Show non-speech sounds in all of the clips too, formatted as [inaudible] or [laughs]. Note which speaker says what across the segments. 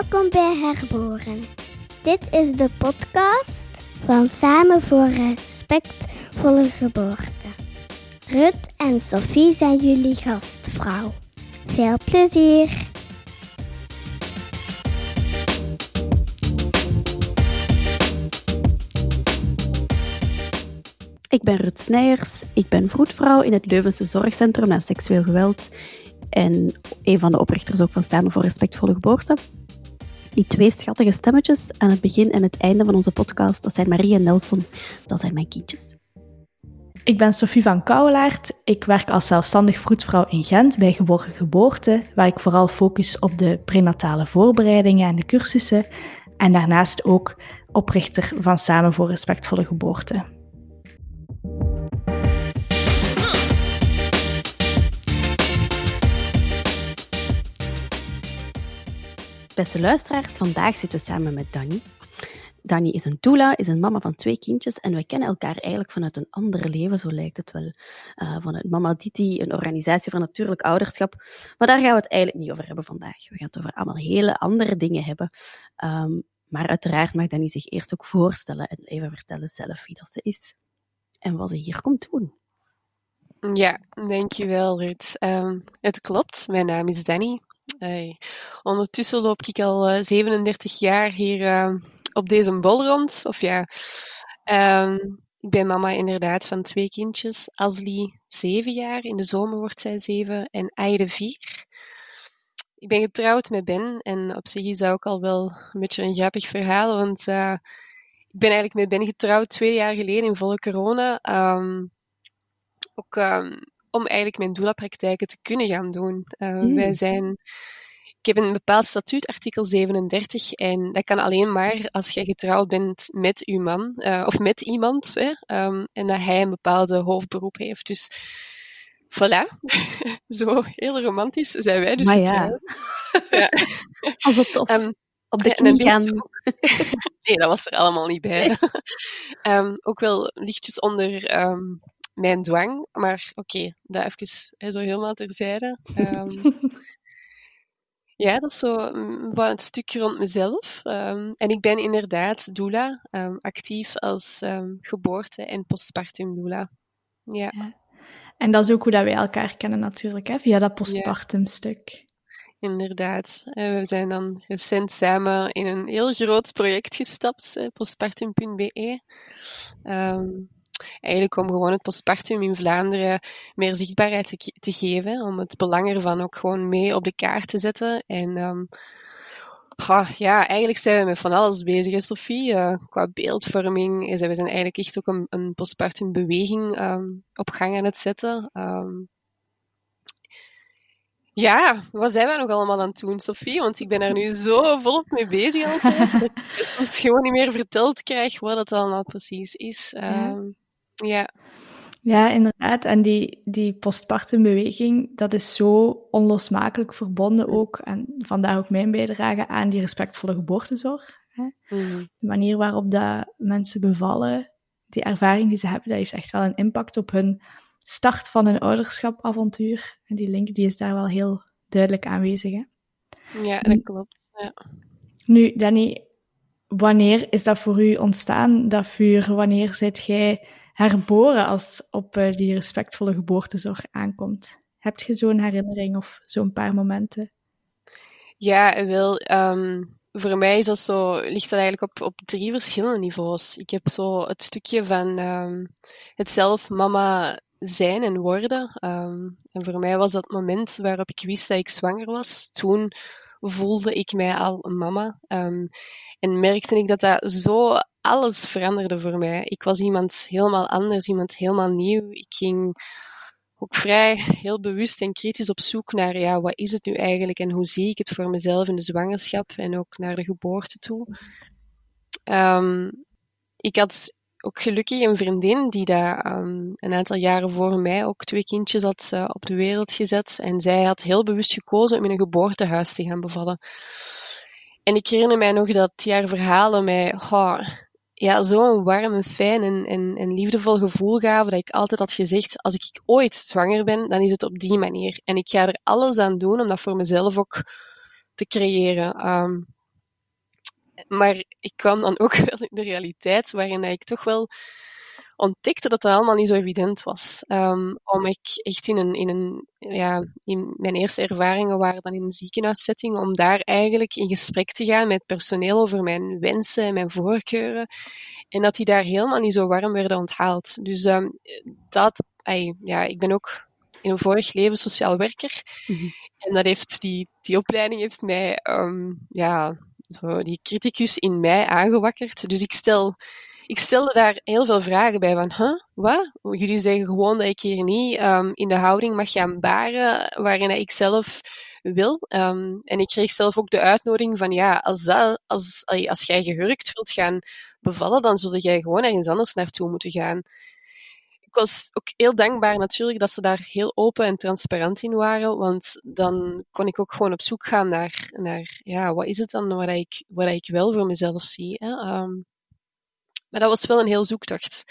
Speaker 1: Welkom bij Herboren. Dit is de podcast van Samen voor Respectvolle Geboorte. Rut en Sophie zijn jullie gastvrouw. Veel plezier!
Speaker 2: Ik ben Rut Snijers. Ik ben vroedvrouw in het Leuvense Zorgcentrum naar Seksueel Geweld. En een van de oprichters ook van Samen voor Respectvolle Geboorte. Die twee schattige stemmetjes aan het begin en het einde van onze podcast, dat zijn Marie en Nelson. Dat zijn mijn kindjes.
Speaker 3: Ik ben Sophie van Kouwelaert. Ik werk als zelfstandig vroedvrouw in Gent bij Geborgen Geboorte, waar ik vooral focus op de prenatale voorbereidingen en de cursussen. En daarnaast ook oprichter van Samen voor Respectvolle Geboorte.
Speaker 2: Beste luisteraars, vandaag zitten we samen met Danny. Danny is een doula, is een mama van twee kindjes en we kennen elkaar eigenlijk vanuit een ander leven, zo lijkt het wel. Uh, vanuit Mama Diti, een organisatie van natuurlijk ouderschap. Maar daar gaan we het eigenlijk niet over hebben vandaag. We gaan het over allemaal hele andere dingen hebben. Um, maar uiteraard mag Danny zich eerst ook voorstellen en even vertellen zelf wie dat ze is en wat ze hier komt doen.
Speaker 4: Ja, dankjewel Ruud. Um, het klopt, mijn naam is Danny. Hey. Ondertussen loop ik al uh, 37 jaar hier uh, op deze bol rond. Of ja, um, ik ben mama inderdaad van twee kindjes. Asli, zeven jaar. In de zomer wordt zij zeven. En Aide, vier. Ik ben getrouwd met Ben. En op zich is dat ook al wel een beetje een grappig verhaal. Want uh, ik ben eigenlijk met Ben getrouwd twee jaar geleden in volle corona. Um, ook um, om eigenlijk mijn doula-praktijken te kunnen gaan doen. Uh, mm. Wij zijn... Ik heb een bepaald statuut, artikel 37, en dat kan alleen maar als jij getrouwd bent met uw man, uh, of met iemand, hè, um, en dat hij een bepaalde hoofdberoep heeft. Dus voilà, [laughs] zo heel romantisch zijn wij dus
Speaker 2: maar
Speaker 4: getrouwd.
Speaker 2: Ja. [laughs] ja. Als het op, um, op de knie gaan... [laughs]
Speaker 4: nee, dat was er allemaal niet bij. um, ook wel lichtjes onder um, mijn dwang. Maar oké, okay, dat even hè, zo helemaal terzijde. Um, [laughs] ja, dat is zo wat een stukje rond mezelf. Um, en ik ben inderdaad doula, um, actief als geboorte- en postpartum doula. Ja. ja.
Speaker 3: En dat is ook hoe dat wij elkaar kennen natuurlijk, hè? via dat postpartum stuk.
Speaker 4: Inderdaad. We zijn dan recent samen in een heel groot project gestapt, postpartum.be. Um, eigenlijk om gewoon het postpartum in Vlaanderen meer zichtbaarheid te, te geven, om het belang ervan ook gewoon mee op de kaart te zetten. En um, goh, ja, eigenlijk zijn we met van alles bezig, hè, Sophie, uh, qua beeldvorming. We zijn eigenlijk echt ook een, een postpartum beweging um, op gang aan het zetten. Um, ja, wat zijn wij nog allemaal aan het doen, Sophie? Want ik ben er nu zo volop mee bezig altijd. dat [laughs] ik het gewoon niet meer verteld krijg wat het allemaal precies is. Um, ja.
Speaker 3: Ja, inderdaad. En die, die postpartumbeweging, dat is zo onlosmakelijk verbonden ook, en vandaar ook mijn bijdrage aan die respectvolle geboortezorg. Hè. Mm. De manier waarop dat mensen bevallen, die ervaring die ze hebben, dat heeft echt wel een impact op hun start van hun ouderschapavontuur. En die link die is daar wel heel duidelijk aanwezig. Hè.
Speaker 4: Ja, dat klopt. Ja.
Speaker 3: Nu, Danny, wanneer is dat voor u ontstaan, dat vuur? Wanneer zit jij herboren als op uh, die respectvolle geboortezorg aankomt? Heb je zo'n herinnering of zo'n paar momenten?
Speaker 4: Ja, wel. Um, voor mij is dat zo, ligt dat eigenlijk op, op drie verschillende niveaus. Ik heb zo het stukje van um, het zelf mama zijn en worden. Um, en voor mij was dat moment waarop ik wist dat ik zwanger was. Toen voelde ik mij al mama. En merkte ik dat dat zo alles veranderde voor mij. Ik was iemand helemaal anders, iemand helemaal nieuw. Ik ging ook vrij heel bewust en kritisch op zoek naar, ja, wat is het nu eigenlijk en hoe zie ik het voor mezelf in de zwangerschap en ook naar de geboorte toe. Um, ik had ook gelukkig een vriendin die daar um, een aantal jaren voor mij ook twee kindjes had uh, op de wereld gezet. En zij had heel bewust gekozen om in een geboortehuis te gaan bevallen. En ik herinner mij nog dat die haar verhalen mij oh, ja, zo'n warm fijn en, en, liefdevol gevoel gaven, dat ik altijd had gezegd, als ik ooit zwanger ben, dan is het op die manier. En ik ga er alles aan doen om dat voor mezelf ook te creëren. Um, maar ik kwam dan ook [laughs] wel in de realiteit waarin ik toch wel ontdekte dat dat allemaal niet zo evident was. Um, om ik echt in een, in een, ja, in mijn eerste ervaringen waren dan in een ziekenhuissetting, om daar eigenlijk in gesprek te gaan met personeel over mijn wensen en mijn voorkeuren. En dat die daar helemaal niet zo warm werden onthaald. Dus um, dat, ay, ja, ik ben ook in een vorig leven sociaal werker. Mm -hmm. En dat heeft die, die opleiding heeft mij, um, ja, zo die criticus in mij aangewakkerd. Dus ik stel ik stelde daar heel veel vragen bij van, wat? Jullie zeggen gewoon dat ik hier niet um, in de houding mag gaan baren waarin ik zelf wil. Um, en ik kreeg zelf ook de uitnodiging van, ja, als, dat, als, als jij gehurkt wilt gaan bevallen, dan zul jij gewoon ergens anders naartoe moeten gaan. Ik was ook heel dankbaar natuurlijk dat ze daar heel open en transparant in waren, want dan kon ik ook gewoon op zoek gaan naar, naar ja, wat is het dan wat ik, wat ik wel voor mezelf zie. Hè? Um, maar dat was wel een heel zoektocht.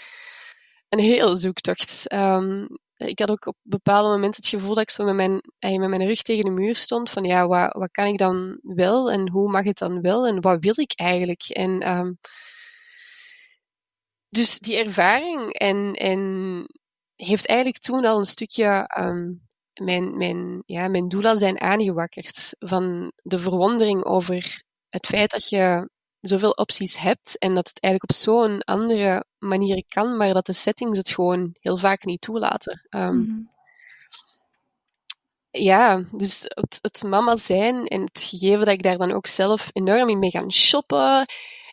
Speaker 4: Een heel zoektocht. Um, ik had ook op bepaalde momenten het gevoel dat ik zo met mijn, met mijn rug tegen de muur stond. Van ja, wat, wat kan ik dan wel en hoe mag het dan wel en wat wil ik eigenlijk? En um, dus die ervaring en, en heeft eigenlijk toen al een stukje um, mijn, mijn, ja, mijn doula zijn aangewakkerd. Van de verwondering over het feit dat je zoveel opties hebt en dat het eigenlijk op zo'n andere manier kan, maar dat de settings het gewoon heel vaak niet toelaten. Um, mm -hmm. Ja, dus het, het, mama zijn en het gegeven dat ik daar dan ook zelf enorm in mee gaan shoppen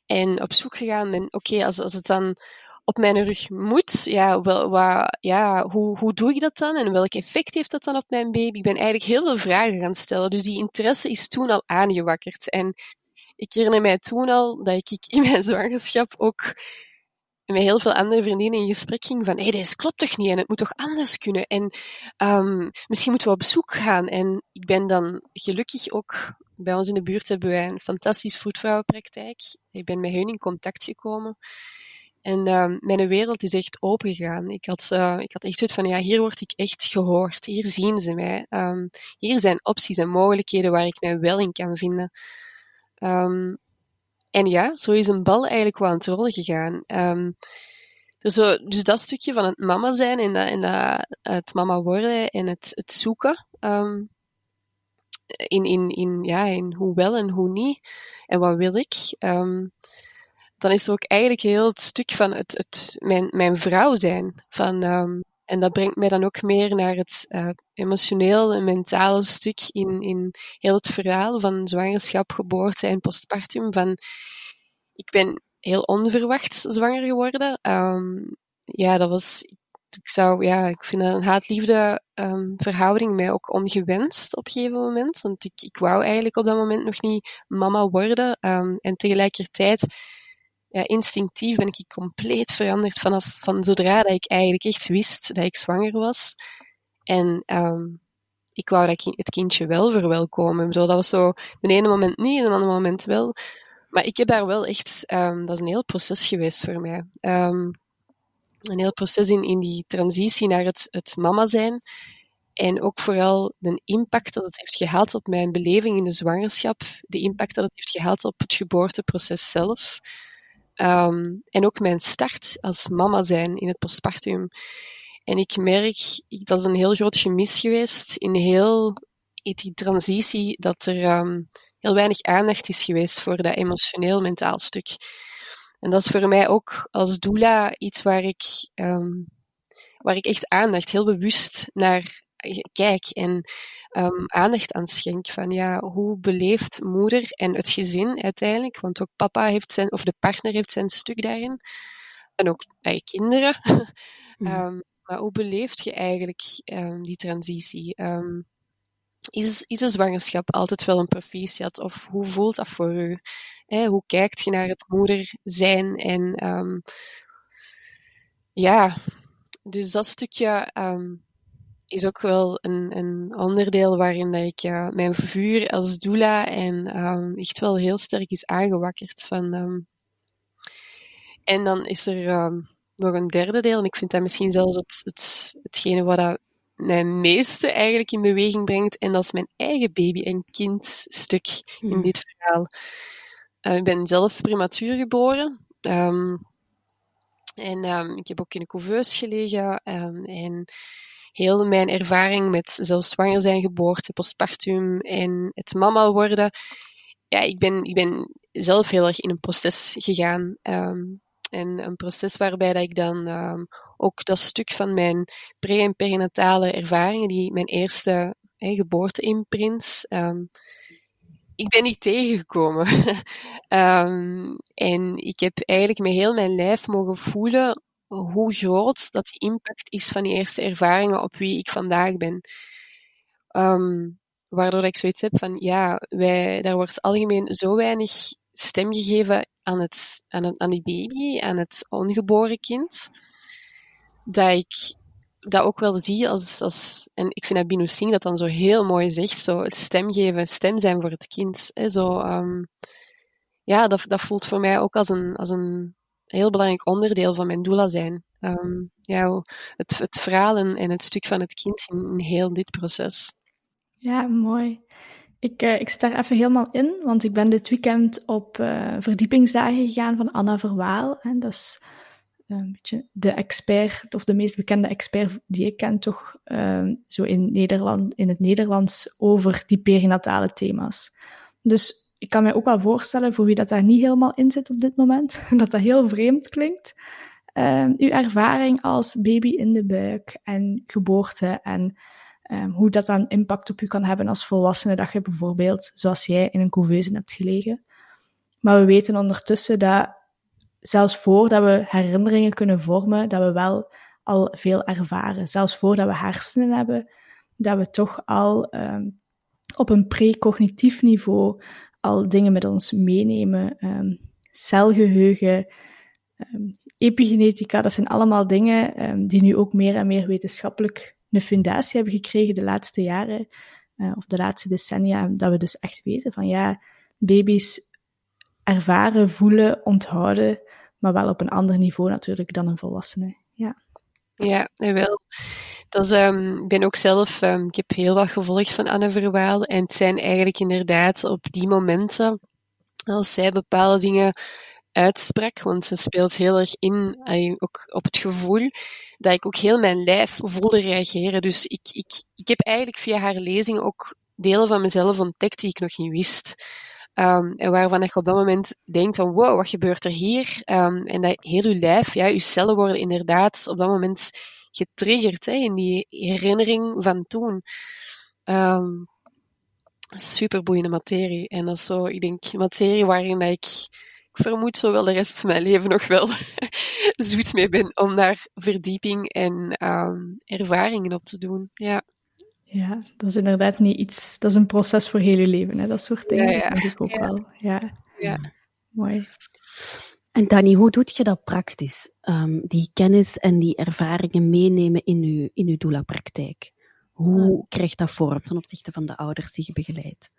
Speaker 4: en op zoek gegaan ben, oké, okay, als, als het dan op mijn rug moet, ja, wel, ja hoe, hoe doe ik dat dan en welk effect heeft dat dan op mijn baby? Ik ben eigenlijk heel veel vragen gaan stellen, dus die interesse is toen al aangewakkerd. En ik herinner mij toen al dat ik in [laughs] mijn zwangerschap ook met heel veel andere vriendinnen in gesprek ging van hé, hey, klopt toch niet en het moet toch anders kunnen en um, misschien moeten we op bezoek gaan. En ik ben dan gelukkig ook, bij ons in de buurt hebben wij een fantastisch voetvrouwenpraktijk. Ik ben met hun in contact gekomen. En um, mijn wereld is echt opengegaan. Ik had, uh, ik had echt uit van, ja, hier word ik echt gehoord. Hier zien ze mij. Um, hier zijn opties en mogelijkheden waar ik mij wel in kan vinden. Um, en ja, zo is een bal eigenlijk wel aan het rollen gegaan. Dus, dus dat stukje van het mama zijn en, dat, het mama worden en het, het zoeken um, in, in, in, ja, in hoe wel en hoe niet en wat wil ik, dan is er ook eigenlijk heel het stuk van het, het, mijn, mijn vrouw zijn. Van, en dat brengt mij dan ook meer naar het uh, emotioneel en mentale stuk in, in heel het verhaal van zwangerschap, geboorte en postpartum. Van, ik ben heel onverwacht zwanger geworden. Um, ja, dat was. Ik zou, ja, ik vind een haat-liefde um, verhouding mij ook ongewenst op een gegeven moment. Want ik, ik wou eigenlijk op dat moment nog niet mama worden. Um, en tegelijkertijd ja, instinctief ben ik compleet veranderd vanaf van zodra dat ik eigenlijk echt wist dat ik zwanger was. En um, ik wou dat het kindje wel verwelkomen. Zo, dat was zo, de ene moment niet en de andere moment wel. Maar ik heb daar wel echt, um, dat is een heel proces geweest voor mij. Um, een heel proces in, in die transitie naar het, het mama zijn. En ook vooral de impact dat het heeft gehad op mijn beleving in de zwangerschap. De impact dat het heeft gehad op het geboorteproces zelf. Um, en ook mijn start als mama zijn in het postpartum. En ik merk, dat is een heel groot gemis geweest in heel die transitie, dat er um, heel weinig aandacht is geweest voor dat emotioneel-mentaal stuk. En dat is voor mij ook als doula iets waar ik, um, waar ik echt aandacht, heel bewust naar kijk en um, aandacht aan schenk. Van ja, hoe beleeft moeder en het gezin uiteindelijk? Want ook papa heeft zijn, of de partner heeft zijn stuk daarin. En ook bij kinderen. um, [laughs] maar hoe beleeft je eigenlijk um, die transitie? is, is een zwangerschap altijd wel een proficiat? Of hoe voelt dat voor u? Hoe kijkt je naar het moeder zijn? En ja, dus dat stukje is ook wel een, een onderdeel waarin dat ik uh, mijn vuur als doula en um, echt wel heel sterk is aangewakkerd. Van, um, en dan is er um, nog een derde deel, en ik vind dat misschien zelfs het, het, hetgene wat dat mij meeste eigenlijk in beweging brengt, en dat is mijn eigen baby- en kindstuk in hmm. dit verhaal. ik ben zelf prematuur geboren. Ehm, en ehm, ik heb ook in een couveuse gelegen. En heel mijn ervaring met zelfs zwanger zijn, geboorte, postpartum en het mama worden. Ja, ik ben, ik ben zelf heel erg in een proces gegaan. Um, en een proces waarbij dat ik dan um, ook dat stuk van mijn pre- en perinatale ervaringen, die mijn eerste geboorte-imprints, um, ik ben niet tegengekomen. um, [laughs] en ik heb eigenlijk met heel mijn lijf mogen voelen hoe groot dat die impact is van die eerste ervaringen op wie ik vandaag ben. Um, waardoor ik zoiets heb van, ja, wij, daar wordt algemeen zo weinig stem gegeven aan, het, aan, het, aan die baby, aan het ongeboren kind, dat ik dat ook wel zie als, als en ik vind dat Bino Singh dat dan zo heel mooi zegt, zo het stem geven, stem zijn voor het kind. Hè, zo, um, ja, dat, dat voelt voor mij ook als een, als een heel belangrijk onderdeel van mijn doula zijn. Um, ja, het, het verhaal en, het stuk van het kind in, heel dit proces.
Speaker 3: Ja, mooi. Ik, uh, ik zit daar even helemaal in, want ik ben dit weekend op uh, verdiepingsdagen gegaan van Anna Verwaal. En dat is uh, een beetje de expert, of de meest bekende expert die ik ken, toch ehm, zo in, Nederland, in het Nederlands over die perinatale thema's. Dus ik kan me ook wel voorstellen, voor wie dat daar niet helemaal in zit op dit moment, [laughs] dat dat heel vreemd klinkt. Uh, uw ervaring als baby in de buik en geboorte en um, hoe dat dan impact op u kan hebben als volwassene, dat je bijvoorbeeld, zoals jij, in een couveuse hebt gelegen. Maar we weten ondertussen dat zelfs voordat we herinneringen kunnen vormen, dat we wel al veel ervaren. Zelfs voordat we hersenen hebben, dat we toch al um, op een precognitief niveau al dingen met ons meenemen. Um, celgeheugen, um, epigenetica, dat zijn allemaal dingen um, die nu ook meer en meer wetenschappelijk een fundatie hebben gekregen de laatste jaren, uh, of de laatste decennia, dat we dus echt weten van ja, baby's ervaren, voelen, onthouden, maar wel op een ander niveau natuurlijk dan een volwassene. Ja,
Speaker 4: ja wel. Dat is, um, ik ben ook zelf, um, ik heb heel wat gevolgd van Anne Verwaal. En het zijn eigenlijk inderdaad op die momenten, als zij bepaalde dingen uitsprak, want ze speelt heel erg in, ook op het gevoel, dat ik ook heel mijn lijf voelde reageren. Dus ik, ik, ik heb eigenlijk via haar lezing ook delen van mezelf ontdekt die ik nog niet wist. Um, en waarvan je op dat moment denkt van wow, wat gebeurt er hier? En dat heel je lijf, ja, je cellen worden inderdaad op dat moment getriggerd hè, in die herinnering van toen. Um, super boeiende materie. En dat is zo, ik denk, materie waarin ik, ik vermoed zo wel de rest van mijn leven nog wel [laughs] zoet mee ben om daar verdieping en um, ervaringen op te doen. Ja.
Speaker 3: Ja, dat is inderdaad niet iets, dat is een proces voor heel je leven, hè? dat soort dingen. Ja, ja. Dat ik ook ja. wel. Ja.
Speaker 4: ja.
Speaker 3: Mooi.
Speaker 2: En Dani, hoe doe je dat praktisch? Um, die kennis en die ervaringen meenemen in uw, in uw doula-praktijk. Hoe krijgt dat vorm ten opzichte van de ouders die je begeleidt?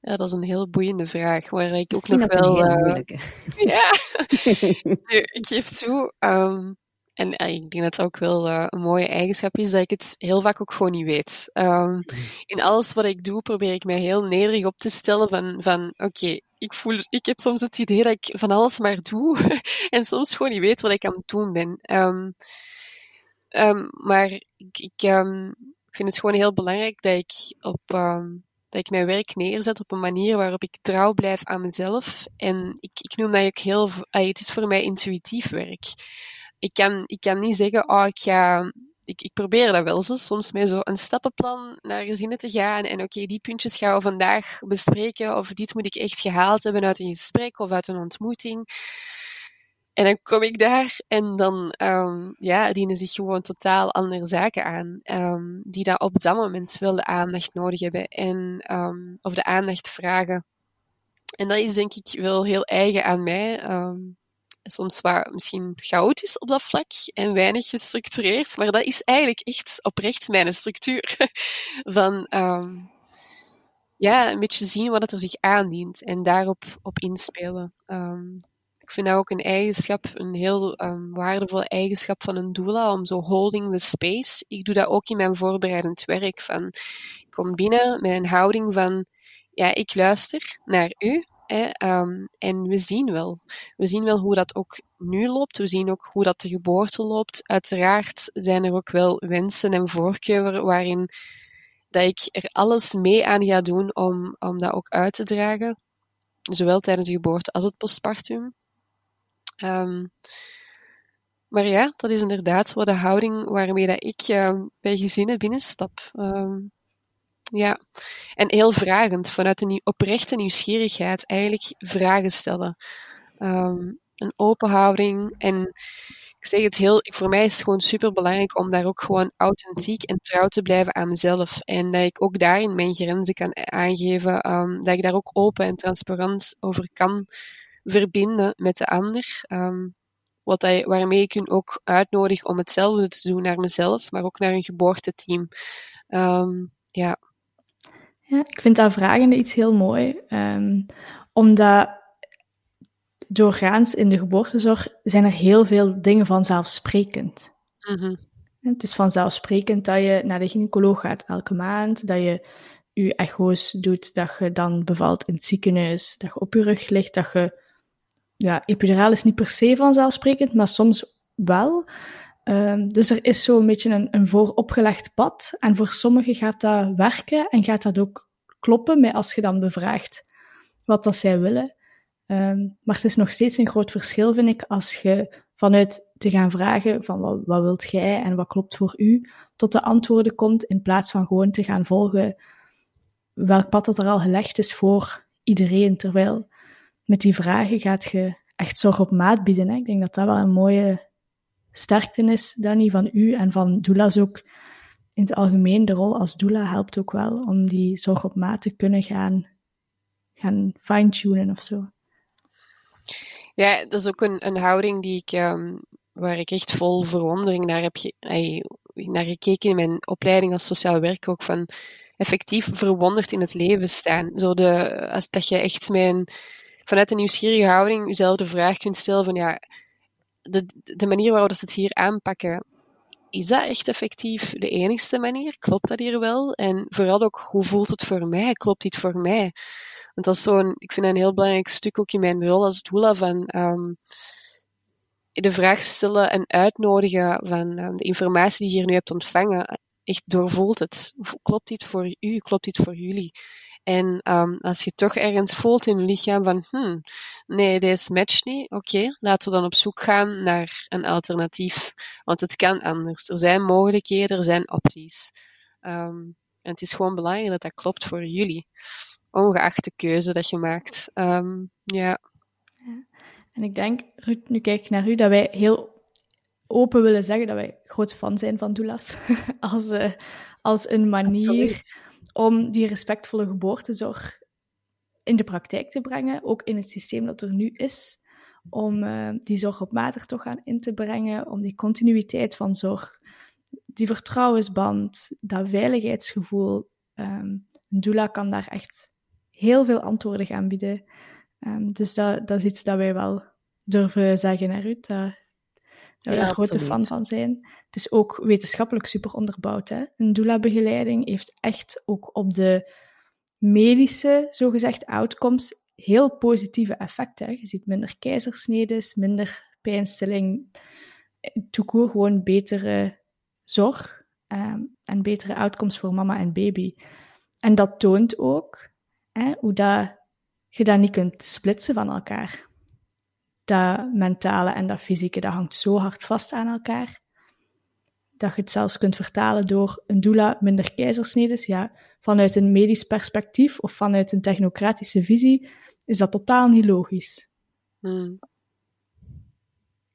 Speaker 4: Ja, dat is een heel boeiende vraag, waar ik ook nog wel... Uh, [laughs] ja, [laughs] ik geef toe. Um, en uh, ik denk dat het ook wel uh, een mooie eigenschap is, dat ik het heel vaak ook gewoon niet weet. Um, [laughs] in alles wat ik doe, probeer ik mij heel nederig op te stellen van, van oké, okay, ik voel, ik heb soms het idee dat ik van alles maar doe [laughs] en soms gewoon niet weet wat ik aan het doen ben. Um, um, maar ik, ik vind het gewoon heel belangrijk dat ik op, dat ik mijn werk neerzet op een manier waarop ik trouw blijf aan mezelf. En ik, ik noem dat ook heel, het is voor mij intuïtief werk ik kan, ik kan niet zeggen, oh, ik ga... Ik, ik probeer dat wel zo, soms met zo een stappenplan naar gezinnen te gaan en oké, die puntjes gaan we vandaag bespreken of dit moet ik echt gehaald hebben uit een gesprek of uit een ontmoeting. En dan kom ik daar en dan um, ja, dienen zich gewoon totaal andere zaken aan, um, die daar op dat moment wel de aandacht nodig hebben en, um, of de aandacht vragen. En dat is denk ik wel heel eigen aan mij soms wat misschien chaotisch op dat vlak en weinig gestructureerd. Maar dat is eigenlijk echt oprecht mijn structuur. [laughs] Van um, ja, een beetje zien wat er zich aandient en daarop op inspelen. Um, ik vind dat ook een eigenschap, een heel um, waardevolle eigenschap van een doula, om zo holding the space. Ik doe dat ook in mijn voorbereidend werk. Van, ik kom binnen met een houding van, ja, ik luister naar u Ehm, en we zien wel. We zien wel hoe dat ook nu loopt. We zien ook hoe dat de geboorte loopt. Uiteraard zijn er ook wel wensen en voorkeuren waarin dat ik er alles mee aan ga doen om, om dat ook uit te dragen. Zowel tijdens de geboorte als het postpartum. Um, maar ja, dat is inderdaad de houding waarmee dat ik uh, bij gezinnen binnenstap. Um, ja, en heel vragend, vanuit een oprechte nieuwsgierigheid, eigenlijk vragen stellen. Um, een open houding. En ik zeg het heel, voor mij is het gewoon super belangrijk om daar ook gewoon authentiek en trouw te blijven aan mezelf. En dat ik ook daarin mijn grenzen kan aangeven, um, dat ik daar ook open en transparant over kan verbinden met de ander. Um, wat hij, waarmee ik hun ook uitnodig om hetzelfde te doen naar mezelf, maar ook naar een geboorteteam. Um, ja.
Speaker 3: Ja. Ik vind dat vragende iets heel mooi. Um, omdat doorgaans in de geboortezorg zijn er heel veel dingen vanzelfsprekend. Mm -hmm. Het is vanzelfsprekend dat je naar de gynaecoloog gaat elke maand, dat je je echo's doet, dat je dan bevalt in het ziekenhuis, dat je op je rug ligt, dat je ja, epiduraal is niet per se vanzelfsprekend, maar soms wel. Um, dus er is zo een beetje een, een vooropgelegd pad. En voor sommigen gaat dat werken en gaat dat ook kloppen met als je dan bevraagt wat dat zij willen. Um, maar het is nog steeds een groot verschil, vind ik, als je vanuit te gaan vragen van wat, wat wilt jij en wat klopt voor u, tot de antwoorden komt, in plaats van gewoon te gaan volgen welk pad dat er al gelegd is voor iedereen. Terwijl met die vragen gaat je echt zorg op maat bieden. Hè? Ik denk dat dat wel een mooie sterkte is, Danny, van u en van doula's ook. In het algemeen, de rol als doula helpt ook wel om die zorg op maat te kunnen gaan, gaan fine-tunen of zo.
Speaker 4: Ja, dat is ook een, een houding die ik, um, waar ik echt vol verwondering naar heb naar gekeken in mijn opleiding als sociaal werk ook van effectief verwonderd in het leven staan. Zo de, als, dat je echt mijn vanuit een nieuwsgierige houding jezelf de vraag kunt stellen van ja, de, de manier waarop ze het hier aanpakken, is dat echt effectief de enigste manier? Klopt dat hier wel? En vooral ook, hoe voelt het voor mij? Klopt dit voor mij? Want dat is zo'n, ik vind dat een heel belangrijk stuk ook in mijn rol als doula van um, de vraag stellen en uitnodigen van um, de informatie die je hier nu hebt ontvangen. Echt doorvoelt het? Klopt dit voor u? Klopt dit voor jullie? En um, als je toch ergens voelt in je lichaam van, hmm, nee, deze matcht niet, oké, laten we dan op zoek gaan naar een alternatief. Want het kan anders. Er zijn mogelijkheden, er zijn opties. Um, en het is gewoon belangrijk dat dat klopt voor jullie, ongeacht de keuze dat je maakt. Um, ja.
Speaker 3: ja. En ik denk, Ruud, nu kijk ik naar u, dat wij heel open willen zeggen dat wij groot fan zijn van doulas. [laughs] als, uh, als een manier... Absoluut om die respectvolle geboortezorg in de praktijk te brengen, ook in het systeem dat er nu is, om uh, die zorg op maat toch aan in te brengen, om die continuïteit van zorg, die vertrouwensband, dat veiligheidsgevoel. Um, een doula kan daar echt heel veel antwoorden aan bieden. Um, dus dat, dat is iets dat wij wel durven zeggen naar u, dat, dat we daar grote fan van zijn. Het is ook wetenschappelijk super onderbouwd. Hè? Een doula-begeleiding heeft echt ook op de medische, zogezegd, outcomes heel positieve effecten. Je ziet minder keizersnedes, minder pijnstilling, toekoor gewoon betere zorg ehm, en betere outcomes voor mama en baby. En dat toont ook hè, hoe dat, je dat niet kunt splitsen van elkaar dat mentale en dat fysieke, dat hangt zo hard vast aan elkaar, dat je het zelfs kunt vertalen door een doula minder keizersnedes. Ja, vanuit een medisch perspectief of vanuit een technocratische visie is dat totaal niet logisch. Hmm.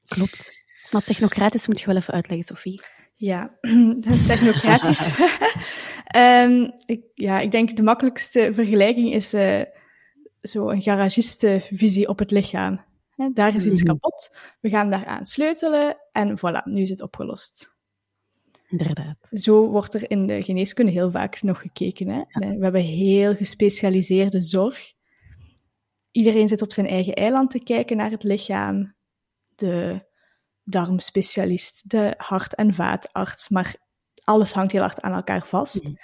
Speaker 2: Klopt. Maar technocratisch moet je wel even uitleggen, Sophie.
Speaker 3: Ja, [clears throat] technocratisch. um, [laughs] ik, ja, ik denk de makkelijkste vergelijking is uh, zo een garagistenvisie op het lichaam. Daar is iets mhm. kapot. We gaan daaraan sleutelen en voilà, nu is het opgelost.
Speaker 2: Inderdaad.
Speaker 3: Zo wordt er in de geneeskunde heel vaak nog gekeken. Hè? We hebben heel gespecialiseerde zorg. Iedereen zit op zijn eigen eiland te kijken naar het lichaam. De darmspecialist, de hart- en vaatarts, maar alles hangt heel hard aan elkaar vast. Mhm.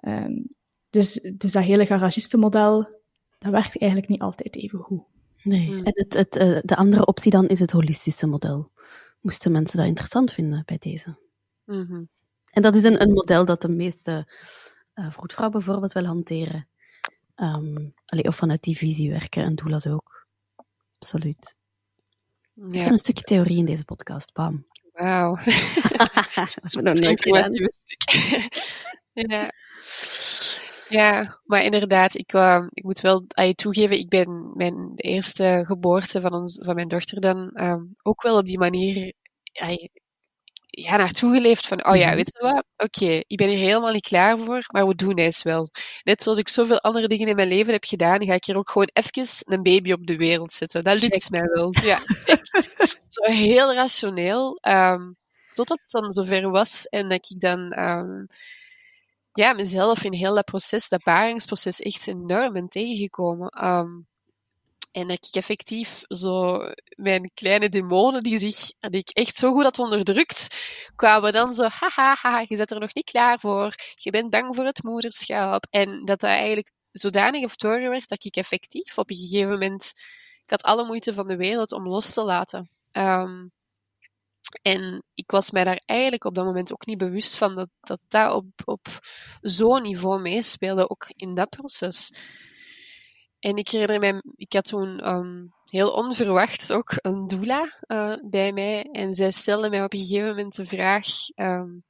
Speaker 3: Ehm, dus, dus dat hele garagistenmodel, dat werkt eigenlijk niet altijd even goed.
Speaker 2: Nee, hmm. en het, het, uh, de andere optie dan is het holistische model. Moesten mensen dat interessant vinden bij deze? Mm En dat is een, een model dat de meeste uh, vroedvrouwen bijvoorbeeld wel hanteren. Um, allee, of vanuit die visie werken en doe ook. Absoluut. Ja. een stukje theorie in deze podcast. Bam.
Speaker 4: Wauw. [laughs] [laughs] dat [laughs] ja. Ja, maar inderdaad, ik, uh, ik moet wel je toegeven, ik ben mijn eerste geboorte van, ons, van mijn dochter dan uh, ook wel op die manier ja, naartoe geleefd van, oh ja, mhm. weet je wat, oké, ik ben hier helemaal niet klaar voor, maar we doen het wel. Net zoals ik zoveel andere dingen in mijn leven heb gedaan, ga ik hier ook gewoon even een baby op de wereld zetten. Dat lukt mij wel. Ja, [laughs] zo heel rationeel, um, totdat het dan zover was en dat ik dan um, ja, mezelf in heel dat proces, dat baringsproces, echt enorm ben tegengekomen. Um, en dat ik effectief zo mijn kleine demonen, die, zich, die ik echt zo goed had onderdrukt, kwamen dan zo, haha, je bent er nog niet klaar voor, je bent bang voor het moederschap. En dat dat eigenlijk zodanig heeft doorgewerkt dat ik effectief op een gegeven moment, ik had alle moeite van de wereld om los te laten. Um, en ik was mij daar eigenlijk op dat moment ook niet bewust van dat dat, dat op, op zo'n niveau meespeelde, ook in dat proces. En ik herinner mij, ik had toen um, heel onverwacht ook een doula uh, bij mij. En zij stelde mij op een gegeven moment de vraag: um,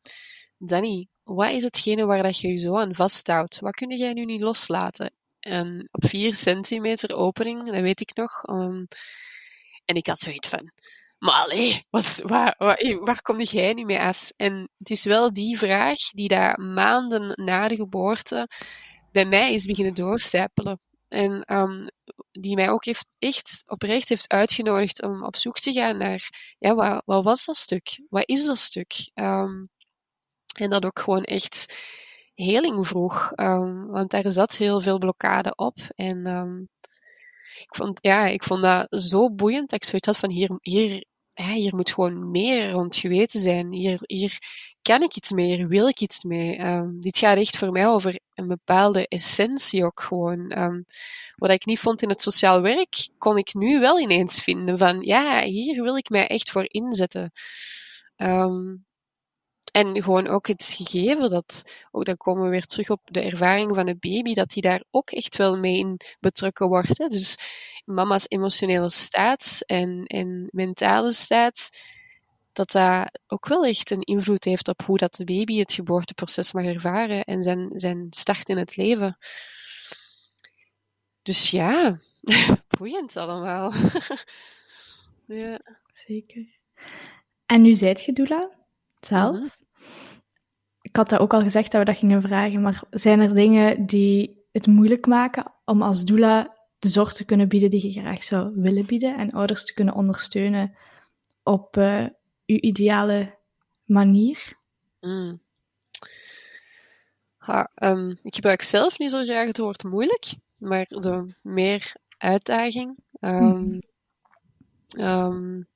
Speaker 4: Danny, wat is hetgene waar dat je je zo aan vasthoudt? Wat kun jij nu niet loslaten? En op vier centimeter opening, dat weet ik nog. Um, en ik had zoiets van: maar wat, waar, waar, waar kom jij nu mee af? En het is wel die vraag die daar maanden na de geboorte bij mij is beginnen doorcijpelen. En um, die mij ook heeft, echt oprecht heeft uitgenodigd om op zoek te gaan naar, ja, wat, wat was dat stuk? Wat is dat stuk? Um, en dat ook gewoon echt heling vroeg. Um, want daar zat heel veel blokkade op. En ik, vond, ja, ik vond dat zo boeiend dat ik zoiets had van hier, hier, hier moet gewoon meer rond geweten zijn. Hier, hier kan ik iets mee, wil ik iets mee. Um, dit gaat echt voor mij over een bepaalde essentie ook gewoon. Um, wat ik niet vond in het sociaal werk, kon ik nu wel ineens vinden van, ja, hier wil ik mij echt voor inzetten. Um, en gewoon ook het gegeven dat, ook dan komen we weer terug op de ervaring van een baby, dat die daar ook echt wel mee in betrokken wordt. Hè. Dus mama's emotionele staat en, en mentale staat, dat dat ook wel echt een invloed heeft op hoe dat de baby het geboorteproces mag ervaren en zijn, zijn start in het leven. Dus ja, [laughs] boeiend allemaal. [laughs]
Speaker 3: ja. Zeker. En nu zijt je doula zelf. Mhm. Ik had dat ook al gezegd dat we dat gingen vragen, maar zijn er dingen die het moeilijk maken om als doula de zorg te kunnen bieden die je graag zou willen bieden en ouders te kunnen ondersteunen op uh, uw ideale manier? Mm.
Speaker 4: um, ik gebruik zelf niet zo graag het woord moeilijk, maar zo meer uitdaging. Um, um,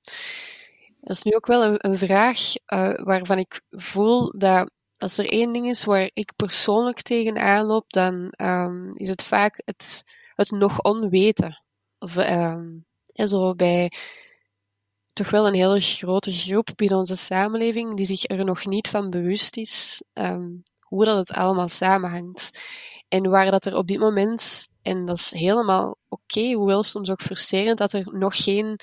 Speaker 4: dat is nu ook wel een, een vraag uh, waarvan ik voel dat als er één ding is waar ik persoonlijk tegenaan loop, dan is het vaak het, het nog onweten. Of, en zo bij toch wel een hele grote groep binnen onze samenleving die zich er nog niet van bewust is um, hoe dat het allemaal samenhangt. En waar dat er op dit moment, en dat is helemaal oké, okay, hoewel soms ook frustrerend, dat er nog geen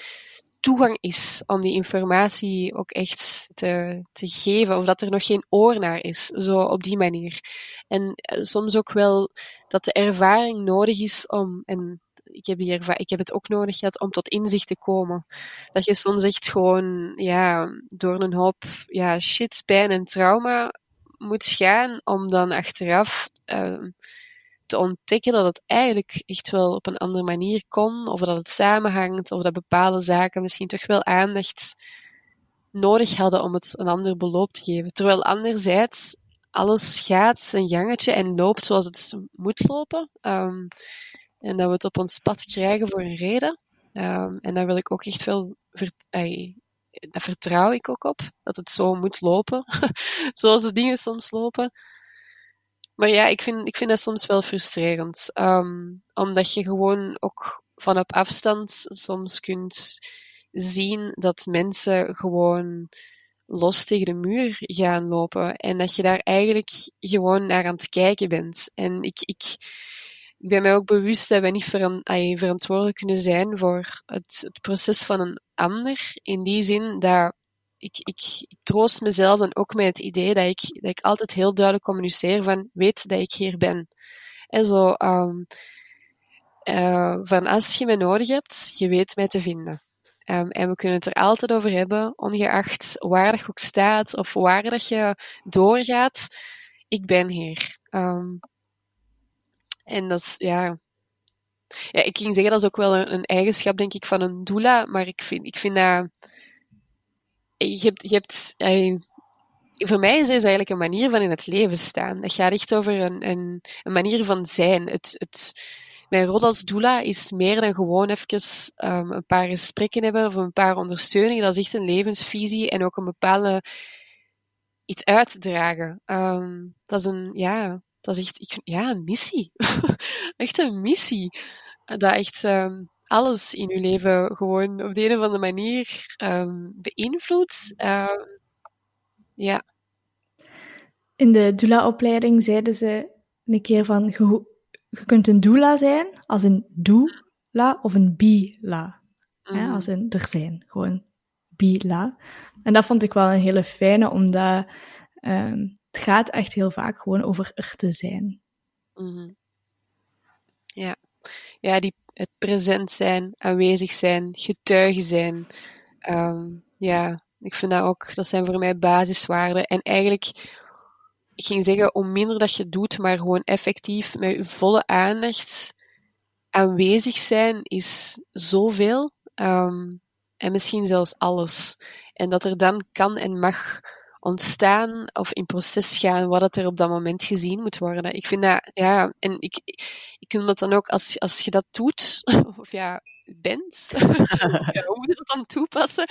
Speaker 4: toegang is om die informatie ook echt te, te geven, of dat er nog geen oor naar is, zo op die manier. En uh, soms ook wel dat de ervaring nodig is om, en ik heb, die ik heb het ook nodig gehad om tot inzicht te komen. Dat je soms echt gewoon ja, door een hoop ja, shit, pijn en trauma moet gaan om dan achteraf uh, te ontdekken dat het eigenlijk echt wel op een andere manier kon, of dat het samenhangt, of dat bepaalde zaken misschien toch wel aandacht nodig hadden om het een ander beloop te geven. Terwijl anderzijds alles gaat zijn gangetje en loopt zoals het moet lopen. Um, en dat we het op ons pad krijgen voor een reden. Um, en daar wil ik ook echt veel. Vert daar vertrouw ik ook op, dat het zo moet lopen, [laughs] zoals de dingen soms lopen. maar ja, ik vind, ik vind dat soms wel frustrerend. Ehm, omdat je gewoon ook van op afstand soms kunt zien dat mensen gewoon los tegen de muur gaan lopen. En dat je daar eigenlijk gewoon naar aan het kijken bent. En ik, ik, ik ben mij ook bewust dat wij niet verantwoordelijk kunnen zijn voor het, het, proces van een ander. In die zin dat ik, ik, ik, troost mezelf dan ook met het idee dat ik, dat ik altijd heel duidelijk communiceer van weet dat ik hier ben. En zo, um, uh, van als je me nodig hebt, je weet mij te vinden. Um, en we kunnen het er altijd over hebben, ongeacht waar dat je ook staat of waar dat je doorgaat. Ik ben hier. Um, en dat is, ja... Ja, ik ging zeggen, dat is ook wel een, eigenschap, denk ik, van een doula, maar ik vind, ik vind dat... Je hebt... Je hebt voor mij is het eigenlijk een manier van in het leven staan. Dat gaat echt over een, een, een manier van zijn. Het, het, mijn rol als doula is meer dan gewoon even um, een paar gesprekken hebben of een paar ondersteuningen. Dat is echt een levensvisie en ook een bepaalde iets uitdragen. Um, dat is een, ja, dat is echt, ik, ja, een missie. [laughs] echt een missie. Dat echt um, alles in uw leven gewoon op de een of andere manier beïnvloedt. ja.
Speaker 3: In de doula-opleiding zeiden ze een keer van, je kunt een doula zijn als een doula of een bila. Mm. als een er zijn, gewoon bila. En dat vond ik wel een hele fijne, omdat um, het gaat echt heel vaak gewoon over er te zijn.
Speaker 4: Mm. Ja, ja die, het present zijn, aanwezig zijn, getuige zijn. Um, ja, ik vind dat ook, dat zijn voor mij basiswaarden. En eigenlijk ik ging zeggen, hoe minder dat je doet, maar gewoon effectief met je volle aandacht aanwezig zijn, is zoveel. Um, en misschien zelfs alles. En dat er dan kan en mag ontstaan of in proces gaan wat er op dat moment gezien moet worden. Ik vind dat, ja, en ik, ik noem dat dan ook als, als je dat doet, [laughs] of ja, bent, ja, hoe moet je dat dan toepassen?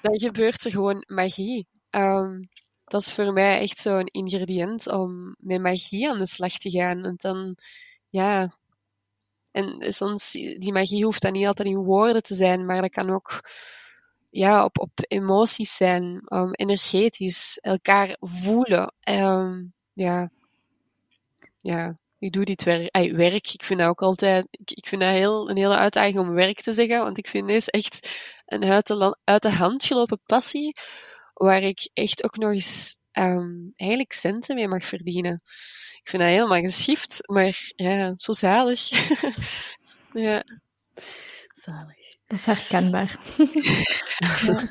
Speaker 4: Dan gebeurt er gewoon magie. Um, dat is voor mij echt zo'n ingrediënt om met magie aan de slag te gaan. En dan, ja. En soms, die magie hoeft dan niet altijd in woorden te zijn, maar dat kan ook ja, op, op emoties zijn, um, energetisch, elkaar voelen. Um, ja. Ja, ik doe dit werk. Werk, ik vind dat ook altijd, ik, ik vind dat heel, een hele uitdaging om werk te zeggen, want ik vind deze echt een uit de, uit de hand gelopen passie waar ik echt ook nog eens um, eigenlijk centen mee mag verdienen. Ik vind dat helemaal geschift, maar ja, zo zalig. [laughs] ja.
Speaker 3: Zalig. Dat is herkenbaar. [laughs]
Speaker 2: ja.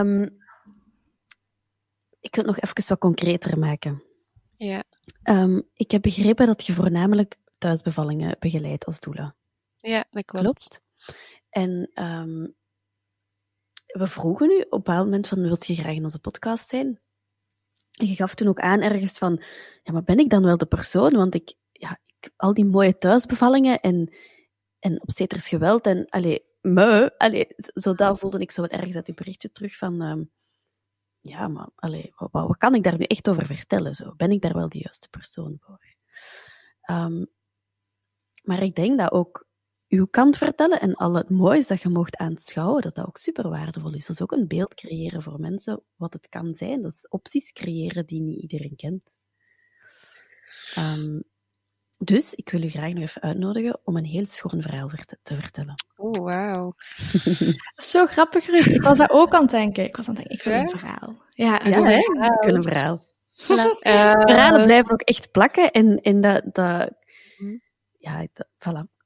Speaker 2: um, ik wil het nog even wat concreter maken.
Speaker 4: Ja.
Speaker 2: Um, ik heb begrepen dat je voornamelijk thuisbevallingen begeleidt als doula.
Speaker 4: Ja, dat klopt. klopt.
Speaker 2: En um, we vroegen u op een bepaald moment van, wilt je graag in onze podcast zijn? En je gaf toen ook aan ergens van, ja, maar ben ik dan wel de persoon? Want ik, ja, ik, al die mooie thuisbevallingen en, en obstetrisch geweld en, allee, me, allee, zo dat voelde ik zo wat ergens uit uw berichtje terug van, um, ja, maar, allee, wat, kan ik daar nu echt over vertellen? Zo? Ben ik daar wel de juiste persoon voor? Um, maar ik denk dat ook uw kant vertellen en al het moois dat je mocht aanschouwen, dat dat ook super waardevol is. Dat is ook een beeld creëren voor mensen wat het kan zijn. Dat is opties creëren die niet iedereen kent. Um, dus ik wil u graag nog even uitnodigen om een heel schoon verhaal te vertellen.
Speaker 4: Oh, wauw. [laughs]
Speaker 3: Zo grappig, Ruud. Ik was daar ook aan het denken. Ik was aan het denken, ik wil een verhaal. Ja,
Speaker 2: ja hè? ik wil een verhaal. Voilà. [laughs] Uh, Verhalen blijven ook echt plakken en, en dat, dat hm. ja, dat, voilà.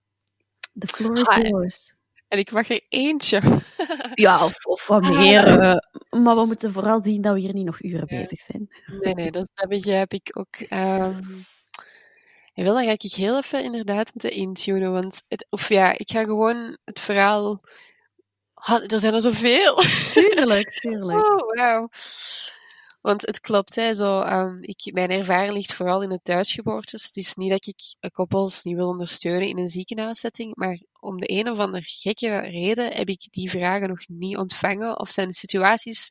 Speaker 2: The floor is yours.
Speaker 4: En ik mag er eentje. [laughs]
Speaker 2: ja, of, of wat meer. Uh, maar we moeten vooral zien dat we hier niet nog uren bezig zijn.
Speaker 4: Nee, nee, dat, dat begrijp ik ook. Um, en wel, dan ga ik heel even inderdaad moeten intunen. Want het, of ja, ik ga gewoon het verhaal. Oh, er zijn er zoveel.
Speaker 2: Tuurlijk, [laughs] tuurlijk.
Speaker 4: Oh, wauw. Want het klopt, hè, zo, um, ik, mijn ervaring ligt vooral in de thuisgeboortes. Het is niet dat ik koppels niet wil ondersteunen in een ziekenhuissetting, maar om de een of andere gekke reden heb ik die vragen nog niet ontvangen. Of zijn situaties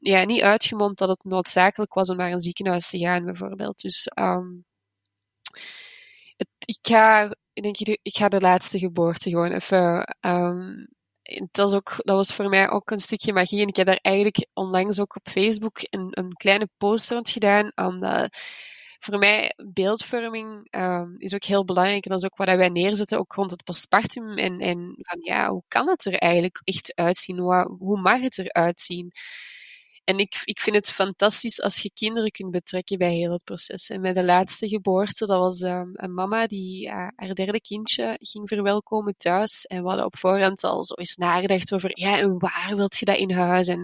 Speaker 4: ja, niet uitgemond dat het noodzakelijk was om naar een ziekenhuis te gaan, bijvoorbeeld. Dus um, ik ga, denk, ik ga de laatste geboorte gewoon even dat, is ook, dat was voor mij ook een stukje magie. En ik heb daar eigenlijk onlangs ook op Facebook een, een kleine post rond gedaan. Omdat voor mij beeldvorming um, is ook heel belangrijk. En dat is ook wat wij neerzetten, ook rond het postpartum. En, en van ja, hoe kan het er eigenlijk echt uitzien? Hoe, hoe mag het eruit zien? En ik, ik vind het fantastisch als je kinderen kunt betrekken bij heel het proces. En bij de laatste geboorte, dat was um, een mama die uh, haar derde kindje ging verwelkomen thuis. En we hadden op voorhand al zo eens nagedacht over, ja, en waar wilt je dat in huis? En,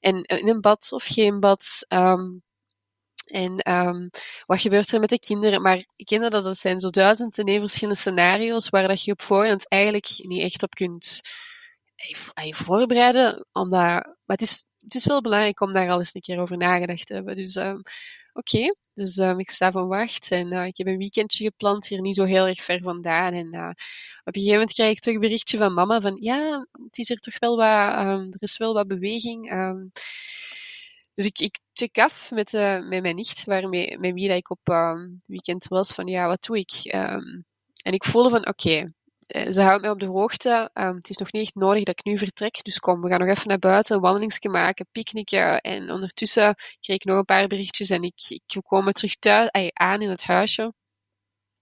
Speaker 4: en in een bad of geen bad? Um, en um, wat gebeurt er met de kinderen? Maar ken dat zijn zo duizend en één verschillende scenario's waar dat je op voorhand eigenlijk niet echt op kunt je voorbereiden. Omdat, maar het is, het is wel belangrijk om daar al eens een keer over nagedacht te hebben. Dus um, oké, dus um, ik sta van wacht en uh, ik heb een weekendje gepland hier niet zo heel erg ver vandaan. En uh, op een gegeven moment krijg ik toch een berichtje van mama van ja, het is er toch wel wat, um, er is wel wat beweging. Dus ik, ik check af met, uh, met mijn nicht, waarmee, met wie ik op um, weekend was, van ja, wat doe ik? En ik voelde van, oké, eh, ze houdt mij op de hoogte. Um, het is nog niet echt nodig dat ik nu vertrek, dus kom, we gaan nog even naar buiten, wandelingsje maken, picknicken. En ondertussen kreeg ik nog een paar berichtjes en ik, ik kwam terug thuis, aan in het huisje.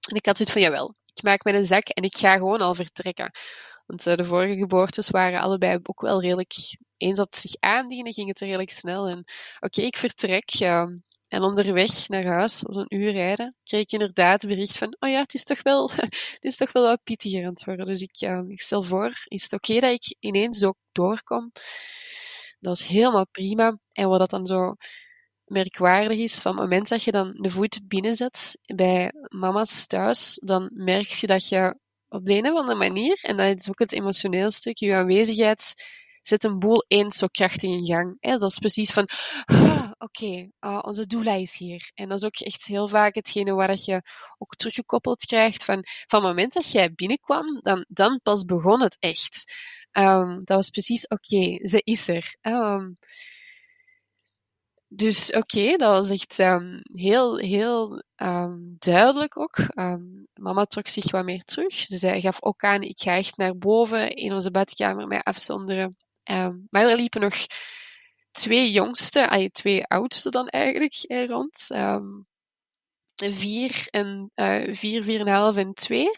Speaker 4: En ik had zoiets van, jawel, ik maak mijn zak en ik ga gewoon al vertrekken. Want uh, de vorige geboortes waren allebei ook wel redelijk eens dat het zich aandiende, ging het redelijk snel. En oké, ik vertrek. Uh, en onderweg naar huis, was een uur rijden, kreeg ik inderdaad bericht van, oh ja, het is toch wel, [laughs] het is toch wel wat pittiger aan het worden. Dus ik, uh, ik stel voor, is het oké dat ik ineens ook doorkom? Dat was helemaal prima. En wat dat dan zo merkwaardig is, van het moment dat je dan de voet binnenzet bij mama's thuis, dan merk je dat je op de een of andere manier, en dat is ook het emotioneel stuk, je aanwezigheid zet een boel eens zo krachtig in gang. Hè? Dat is precies van, ah, oké, uh, onze doula is hier. En dat is ook echt heel vaak hetgene waar je ook teruggekoppeld krijgt van, van het moment dat jij binnenkwam, dan, dan pas begon het echt. Um, dat was precies, oké, ze is er. Um, dus oké, dat was echt um, heel, heel duidelijk ook. Mama trok zich wat meer terug. Dus zij gaf ook aan, ik ga echt naar boven in onze badkamer mij afzonderen. Um, maar er liepen nog twee jongste, ay, twee oudste dan eigenlijk eh, rond. Um, vier en uh, vier, vier en een half en twee.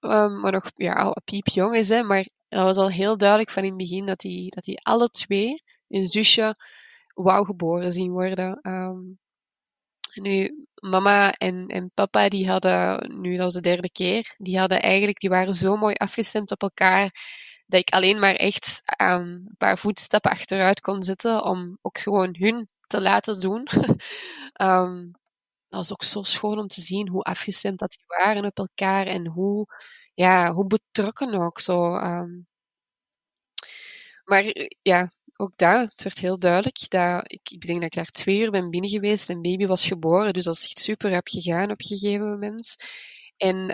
Speaker 4: Maar nog ja, piepjong is, hè, maar dat was al heel duidelijk van in het begin dat die, dat die alle twee, een zusje, wou geboren zien worden. Nu, mama en, en papa, die hadden, nu dat was de derde keer, die hadden eigenlijk, die waren zo mooi afgestemd op elkaar dat ik alleen maar echt um, een paar voetstappen achteruit kon zetten om ook gewoon hun te laten doen. um, [laughs] dat was ook zo schoon om te zien hoe afgestemd dat die waren op elkaar en hoe, ja, hoe betrokken ook zo. Um. Maar ja, ook daar, het werd heel duidelijk dat ik, ik denk dat ik daar twee uur ben binnen geweest en baby was geboren, dus dat is echt super heb gegaan op een gegeven moment. En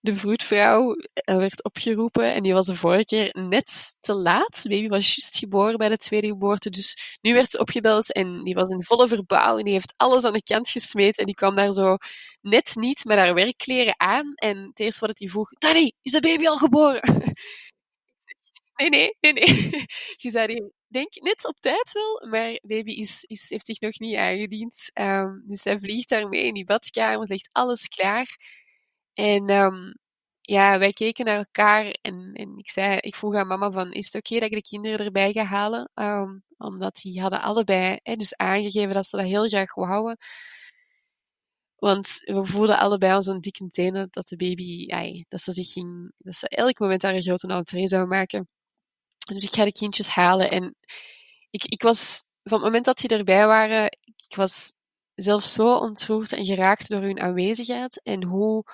Speaker 4: de vroedvrouw eh, werd opgeroepen en die was de vorige keer net te laat. De baby was juist geboren bij de tweede geboorte, dus nu werd ze opgebeld en die was in volle verbouw en die heeft alles aan de kant gesmeed en die kwam daar zo net niet met haar werkkleren aan en het eerste wat hij vroeg, Danny, is de baby al geboren? [laughs] nee, nee, nee, nee. [laughs] Je zei denk net op tijd wel, maar baby is, is, heeft zich nog niet aangediend. Um, dus hij vliegt daarmee in die badkamer, ligt alles klaar. En um, ja, wij keken naar elkaar en, en ik, zei, ik vroeg aan mama van, is het oké dat ik de kinderen erbij ga halen? Um, omdat die hadden allebei hè, dus aangegeven dat ze dat heel graag wouden. Want we voelden allebei ons een dikke tenen dat de baby, dat ze zich ging, dat ze elk moment haar een grote entree zou maken. Dus ik ga de kindjes halen en ik, ik was, van het moment dat die erbij waren, ik was zelf zo ontroerd en geraakt door hun aanwezigheid en hoe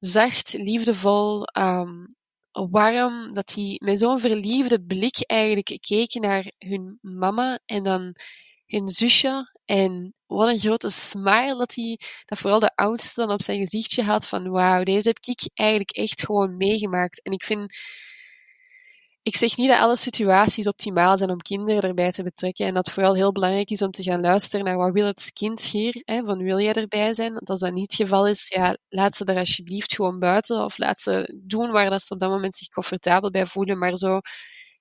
Speaker 4: zacht, liefdevol, um, warm, dat die met zo'n verliefde blik eigenlijk keken naar hun mama en dan hun zusje. En wat een grote smile dat hij, dat vooral de oudste dan op zijn gezichtje had van wauw, deze heb ik eigenlijk echt gewoon meegemaakt. En ik vind, ik zeg niet dat alle situaties optimaal zijn om kinderen erbij te betrekken en dat vooral heel belangrijk is om te gaan luisteren naar wat wil het kind hier, hè, van wil jij erbij zijn? Want als dat niet het geval is, ja, laat ze er alsjeblieft gewoon buiten of laat ze doen waar dat ze op dat moment zich comfortabel bij voelen, maar zo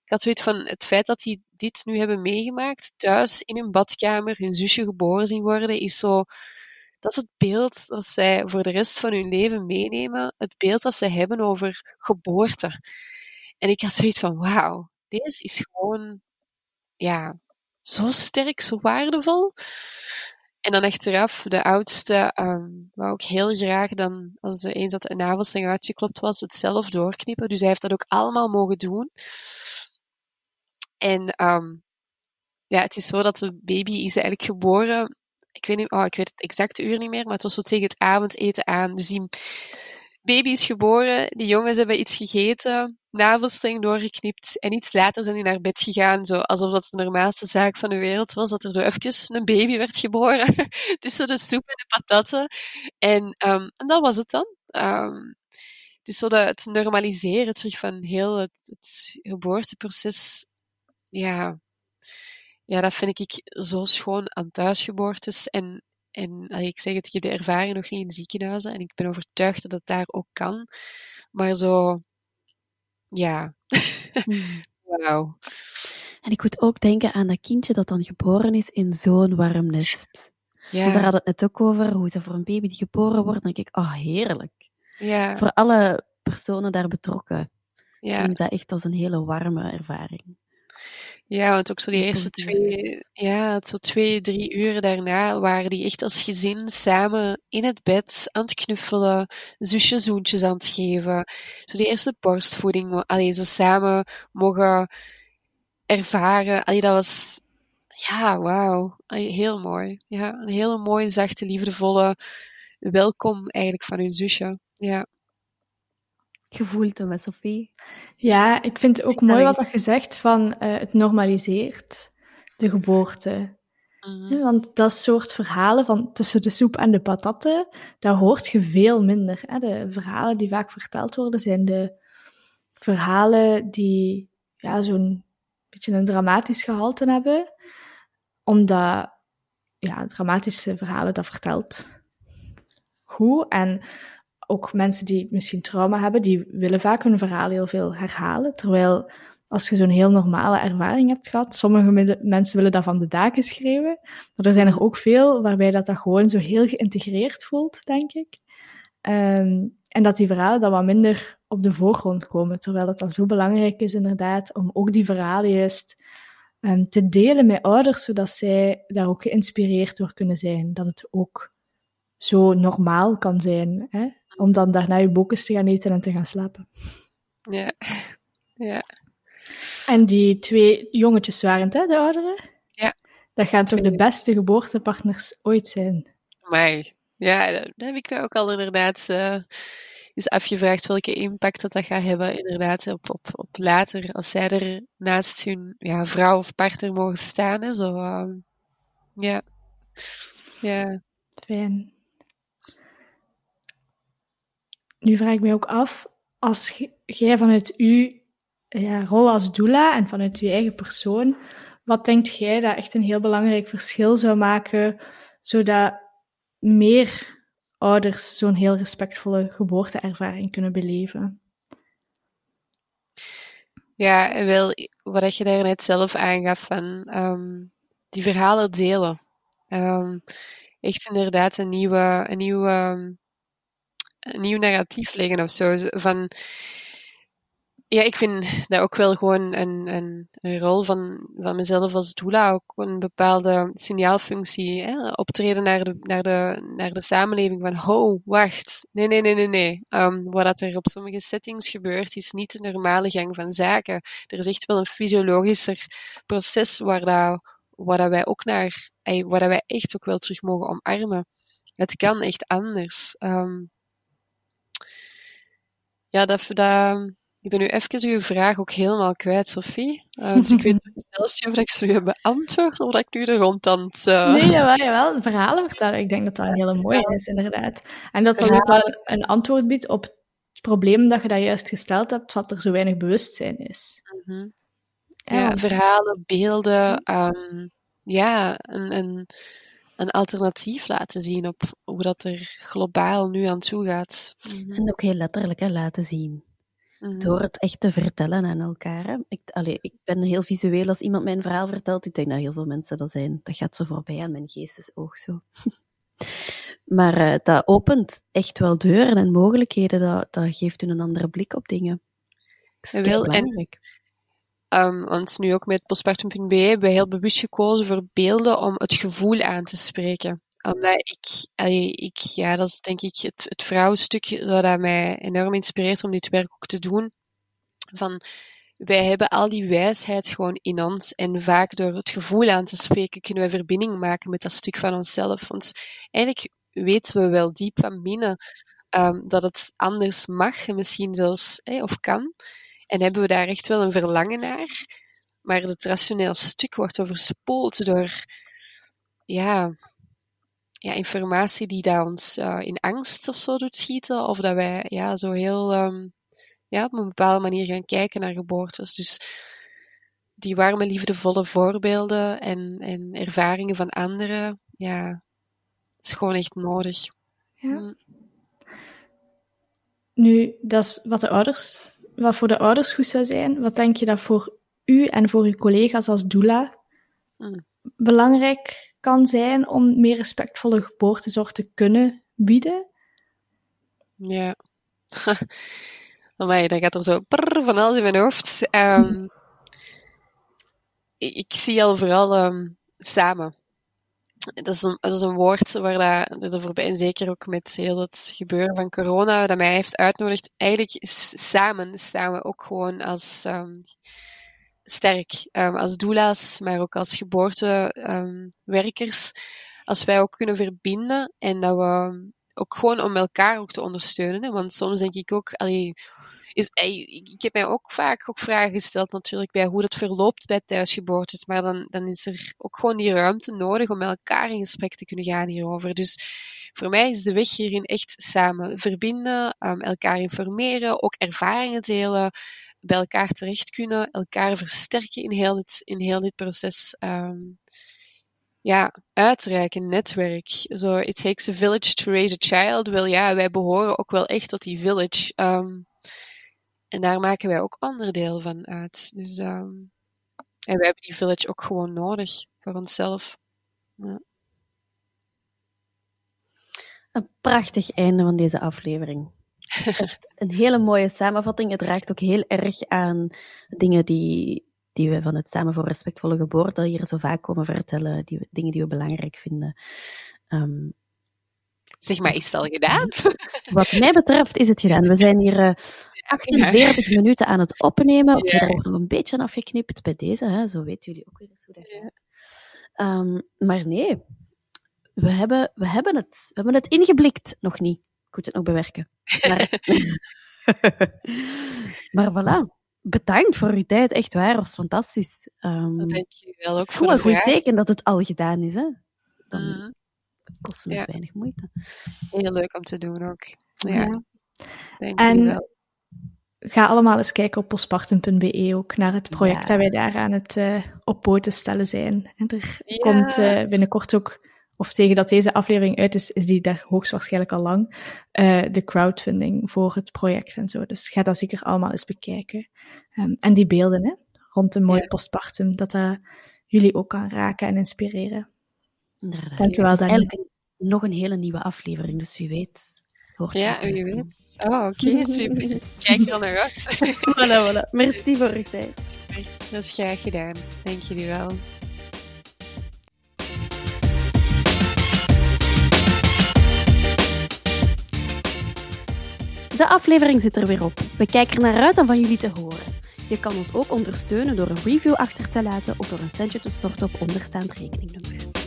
Speaker 4: ik had zoiets van het feit dat die dit nu hebben meegemaakt, thuis in hun badkamer, hun zusje geboren zien worden, is zo. Dat is het beeld dat zij voor de rest van hun leven meenemen. Het beeld dat ze hebben over geboorte. En ik had zoiets van: wauw, deze is gewoon. Ja, zo sterk, zo waardevol. En dan achteraf, de oudste um, wou ook heel graag dan, als ze eens dat een navelstreng uitgeklopt was, het zelf doorknippen. Dus hij heeft dat ook allemaal mogen doen. En um, ja, het is zo dat de baby is eigenlijk geboren. Ik weet, niet, oh, ik weet het exacte uur niet meer, maar het was zo tegen het avondeten aan. Dus die baby is geboren, die jongens hebben iets gegeten, navelstreng doorgeknipt en iets later zijn die naar bed gegaan, zo alsof dat de normaalste zaak van de wereld was, dat er zo even een baby werd geboren [laughs] tussen de soep en de patatten. En, um, en dat was het dan. Um, dus zo dat het normaliseren terug van heel het, geboorteproces ja, ja, dat vind ik zo schoon aan thuisgeboortes. En, en ik zeg het, ik heb de ervaring nog niet in ziekenhuizen en ik ben overtuigd dat het daar ook kan. Maar zo, ja, hmm. [laughs] wauw.
Speaker 2: En ik moet ook denken aan dat kindje dat dan geboren is in zo'n warm nest. Ja. Want daar hadden het net ook over, hoe ze voor een baby die geboren wordt, dan denk ik, oh heerlijk. Ja. Voor alle personen daar betrokken. Ja. Ik dat echt als een hele warme ervaring.
Speaker 4: Ja, want ook zo die eerste twee, ja, zo twee, drie uren daarna waren die echt als gezin samen in het bed aan het knuffelen, zusje zoentjes aan het geven. Zo die eerste borstvoeding, alleen zo samen mogen ervaren. Allee, dat was, ja, wauw, heel mooi. Ja, een hele mooie, zachte, liefdevolle welkom eigenlijk van hun zusje. Ja
Speaker 2: gevoeld met Sophie.
Speaker 3: Ja, ik vind het ook mooi wat je zegt van uh, het normaliseert de geboorte. Mm. Want dat soort verhalen van tussen de soep en de patatten, daar hoort je veel minder. Hè? De verhalen die vaak verteld worden, zijn de verhalen die ja, zo'n beetje een dramatisch gehalte hebben. Omdat ja, dramatische verhalen dat vertelt goed. En ook mensen die misschien trauma hebben, die willen vaak hun verhaal heel veel herhalen. Terwijl als je zo'n heel normale ervaring hebt gehad, sommige mensen willen dat van de daken schreeuwen. Maar er zijn er ook veel waarbij dat, dat gewoon zo heel geïntegreerd voelt, denk ik. Um, en dat die verhalen dan wat minder op de voorgrond komen. Terwijl het dan zo belangrijk is, inderdaad, om ook die verhalen juist um, te delen met ouders, zodat zij daar ook geïnspireerd door kunnen zijn. Dat het ook zo normaal kan zijn. Hè? Om dan daarna je bokens te gaan eten en te gaan slapen.
Speaker 4: Ja, ja.
Speaker 3: En die twee jongetjes waren het, hè, de ouderen?
Speaker 4: Ja.
Speaker 3: Dat gaan toch de beste geboortepartners ooit zijn?
Speaker 4: Maar ja, dat heb ik mij ook al inderdaad uh, eens afgevraagd welke impact dat, dat gaat hebben inderdaad op, op, op later, als zij er naast hun ja, vrouw of partner mogen staan. Hè, zo, uh, ja. ja.
Speaker 3: Fijn. Nu vraag ik me ook af, als jij vanuit uw ja, rol als doula en vanuit je eigen persoon, wat denkt jij dat echt een heel belangrijk verschil zou maken, zodat meer ouders zo'n heel respectvolle geboorteervaring kunnen beleven?
Speaker 4: Ja, wel, wat je daar net zelf aangaf van um, die verhalen delen. Um, echt inderdaad een nieuwe, een nieuwe nieuw narratief leggen of zo. Van, ja, ik vind dat ook wel gewoon een, een, een rol van, van mezelf als doula, ook een bepaalde signaalfunctie. Hè? Optreden naar de, naar, de, naar de samenleving van, ho, wacht, nee, nee, nee, nee, nee. Um, wat er op sommige settings gebeurt, is niet de normale gang van zaken. Er is echt wel een fysiologischer proces waar, dat, waar dat wij ook naar, waar dat wij echt ook wel terug mogen omarmen. Het kan echt anders. Um, ja, dat, dat, ik ben nu even uw vraag ook helemaal kwijt, Sophie. Uh, dus ik weet [laughs] niet zelfs of ik ze nu heb beantwoord of dat ik nu de rond aan het... Uh...
Speaker 3: Nee, jawel, jawel. Verhalen vertellen. Ik denk dat dat een hele mooie is, inderdaad. En dat dat ook wel een antwoord biedt op probleem dat je dat juist gesteld hebt, wat er zo weinig bewustzijn is.
Speaker 4: Mhm. Ja, verhalen, beelden, ehm, ja, een, een, een alternatief laten zien op hoe dat er globaal nu aan toe gaat.
Speaker 2: Mhm. En ook heel letterlijk hè, laten zien. Mhm. Door het echt te vertellen aan elkaar. Ik, allee, ik ben heel visueel als iemand mijn verhaal vertelt. Ik denk dat heel veel mensen dat zijn. Dat gaat zo voorbij aan mijn geestesoog zo. [laughs] maar uh, dat opent echt wel deuren en mogelijkheden. Dat, dat geeft u een andere blik op dingen.
Speaker 4: Dat is heel belangrijk. Um, want nu ook met postpartum.be hebben we heel bewust gekozen voor beelden om het gevoel aan te spreken. Omdat ik, ik ja, dat is denk ik het, het vrouwenstuk dat mij enorm inspireert om dit werk ook te doen. Van, wij hebben al die wijsheid gewoon in ons en vaak door het gevoel aan te spreken kunnen we verbinding maken met dat stuk van onszelf. Want eigenlijk weten we wel diep van binnen um, dat het anders mag en misschien zelfs, of kan. En hebben we daar echt wel een verlangen naar. Maar het rationeel stuk wordt overspoeld door ja, ja, informatie die daar ons uh, in angst of zo doet schieten. Of dat wij ja, zo heel um, ja, op een bepaalde manier gaan kijken naar geboortes. Dus die warme, liefdevolle voorbeelden en, en ervaringen van anderen, ja, is gewoon echt nodig. Ja. Mm.
Speaker 3: Nu, dat is wat de ouders wat voor de ouders goed zou zijn? Wat denk je dat voor u en voor uw collega's als doula mm. belangrijk kan zijn om meer respectvolle geboortezorg te kunnen bieden?
Speaker 4: Ja. [laughs] Amai, dat gaat er zo van alles in mijn hoofd. Um, ik, zie al vooral um, samen dat is, een, woord waar dat, er voorbij, en zeker ook met heel het gebeuren van corona, dat mij heeft uitgenodigd. Eigenlijk samen staan we ook gewoon als um, sterk, um, als doula's, maar ook als geboortewerkers. Als wij ook kunnen verbinden en dat we ook gewoon om elkaar ook te ondersteunen. Hè? Want soms denk ik ook, allee, is, ik heb mij ook vaak ook vragen gesteld natuurlijk bij hoe dat verloopt bij thuisgeboortes, maar dan, dan is er ook gewoon die ruimte nodig om met elkaar in gesprek te kunnen gaan hierover. Dus voor mij is de weg hierin echt samen verbinden, um, elkaar informeren, ook ervaringen delen, bij elkaar terecht kunnen, elkaar versterken in heel dit, in heel dit proces. Um, ja, uitreiken, netwerk. Zo, it takes a village to raise a child. Wel ja, wij behoren ook wel echt tot die village. Um, en daar maken wij ook onderdeel van uit. Dus, um, en wij hebben die village ook gewoon nodig voor onszelf. Ja.
Speaker 2: Een prachtig einde van deze aflevering. [laughs] een hele mooie samenvatting. Het raakt ook heel erg aan dingen die, die we van het Samen voor Respectvolle Geboorte hier zo vaak komen vertellen, die, dingen die we belangrijk vinden. Um,
Speaker 4: zeg maar, is het al gedaan?
Speaker 2: Wat mij betreft is het gedaan. We zijn hier uh, 48 minuten aan het opnemen. Oké, okay, daar wordt nog een beetje afgeknipt bij deze, hè. zo weten jullie ook weer eens hoe dat gaat. Um, maar nee, we hebben, we, hebben het, we hebben het ingeblikt. Nog niet. Ik moet het nog bewerken. Maar, [laughs] maar voilà. Bedankt voor uw tijd, echt waar, was fantastisch.
Speaker 4: Um, Dank je wel ook
Speaker 2: voor
Speaker 4: de
Speaker 2: een goed teken dat het al gedaan is. Hè. Dan mm. kost het ja. weinig moeite.
Speaker 4: Heel leuk om te doen ook. Ja. ja. Dank
Speaker 3: en, je wel ga allemaal eens kijken op postpartum.be ook naar het project dat wij daar aan het uh, op poten stellen zijn. En er komt uh, binnenkort ook, of tegen dat deze aflevering uit is, is die daar hoogstwaarschijnlijk al lang, uh, de crowdfunding voor het project en zo. Dus ga dat zeker allemaal eens bekijken. Um, en die beelden hè, rond een mooi ja. postpartum, dat dat jullie ook kan raken en inspireren.
Speaker 2: Inderdaad. Dankjewel, Dani. Eigenlijk nog een hele nieuwe aflevering, dus wie weet
Speaker 4: ja, wie weet. Oh, oké, okay, super. [laughs] Kijk er al naar uit.
Speaker 2: voilà, voilà. Merci voor uw tijd.
Speaker 4: Dat is graag gedaan. Dank jullie wel.
Speaker 2: De aflevering zit er weer op. We kijken er naar uit om van jullie te horen. Je kan ons ook ondersteunen door een review achter te laten of door een centje te storten op onderstaand rekeningnummer.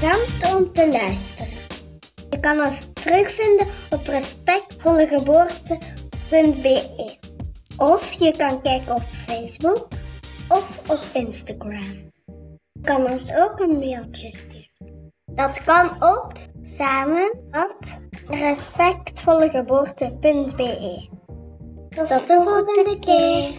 Speaker 1: Bedankt om te luisteren. Je kan ons terugvinden op respectvollegeboorte.be of je kan kijken op Facebook of op Instagram. Je kan ons ook een mailtje sturen Dat kan op samen@respectvollegeboorte.be. Tot de volgende keer.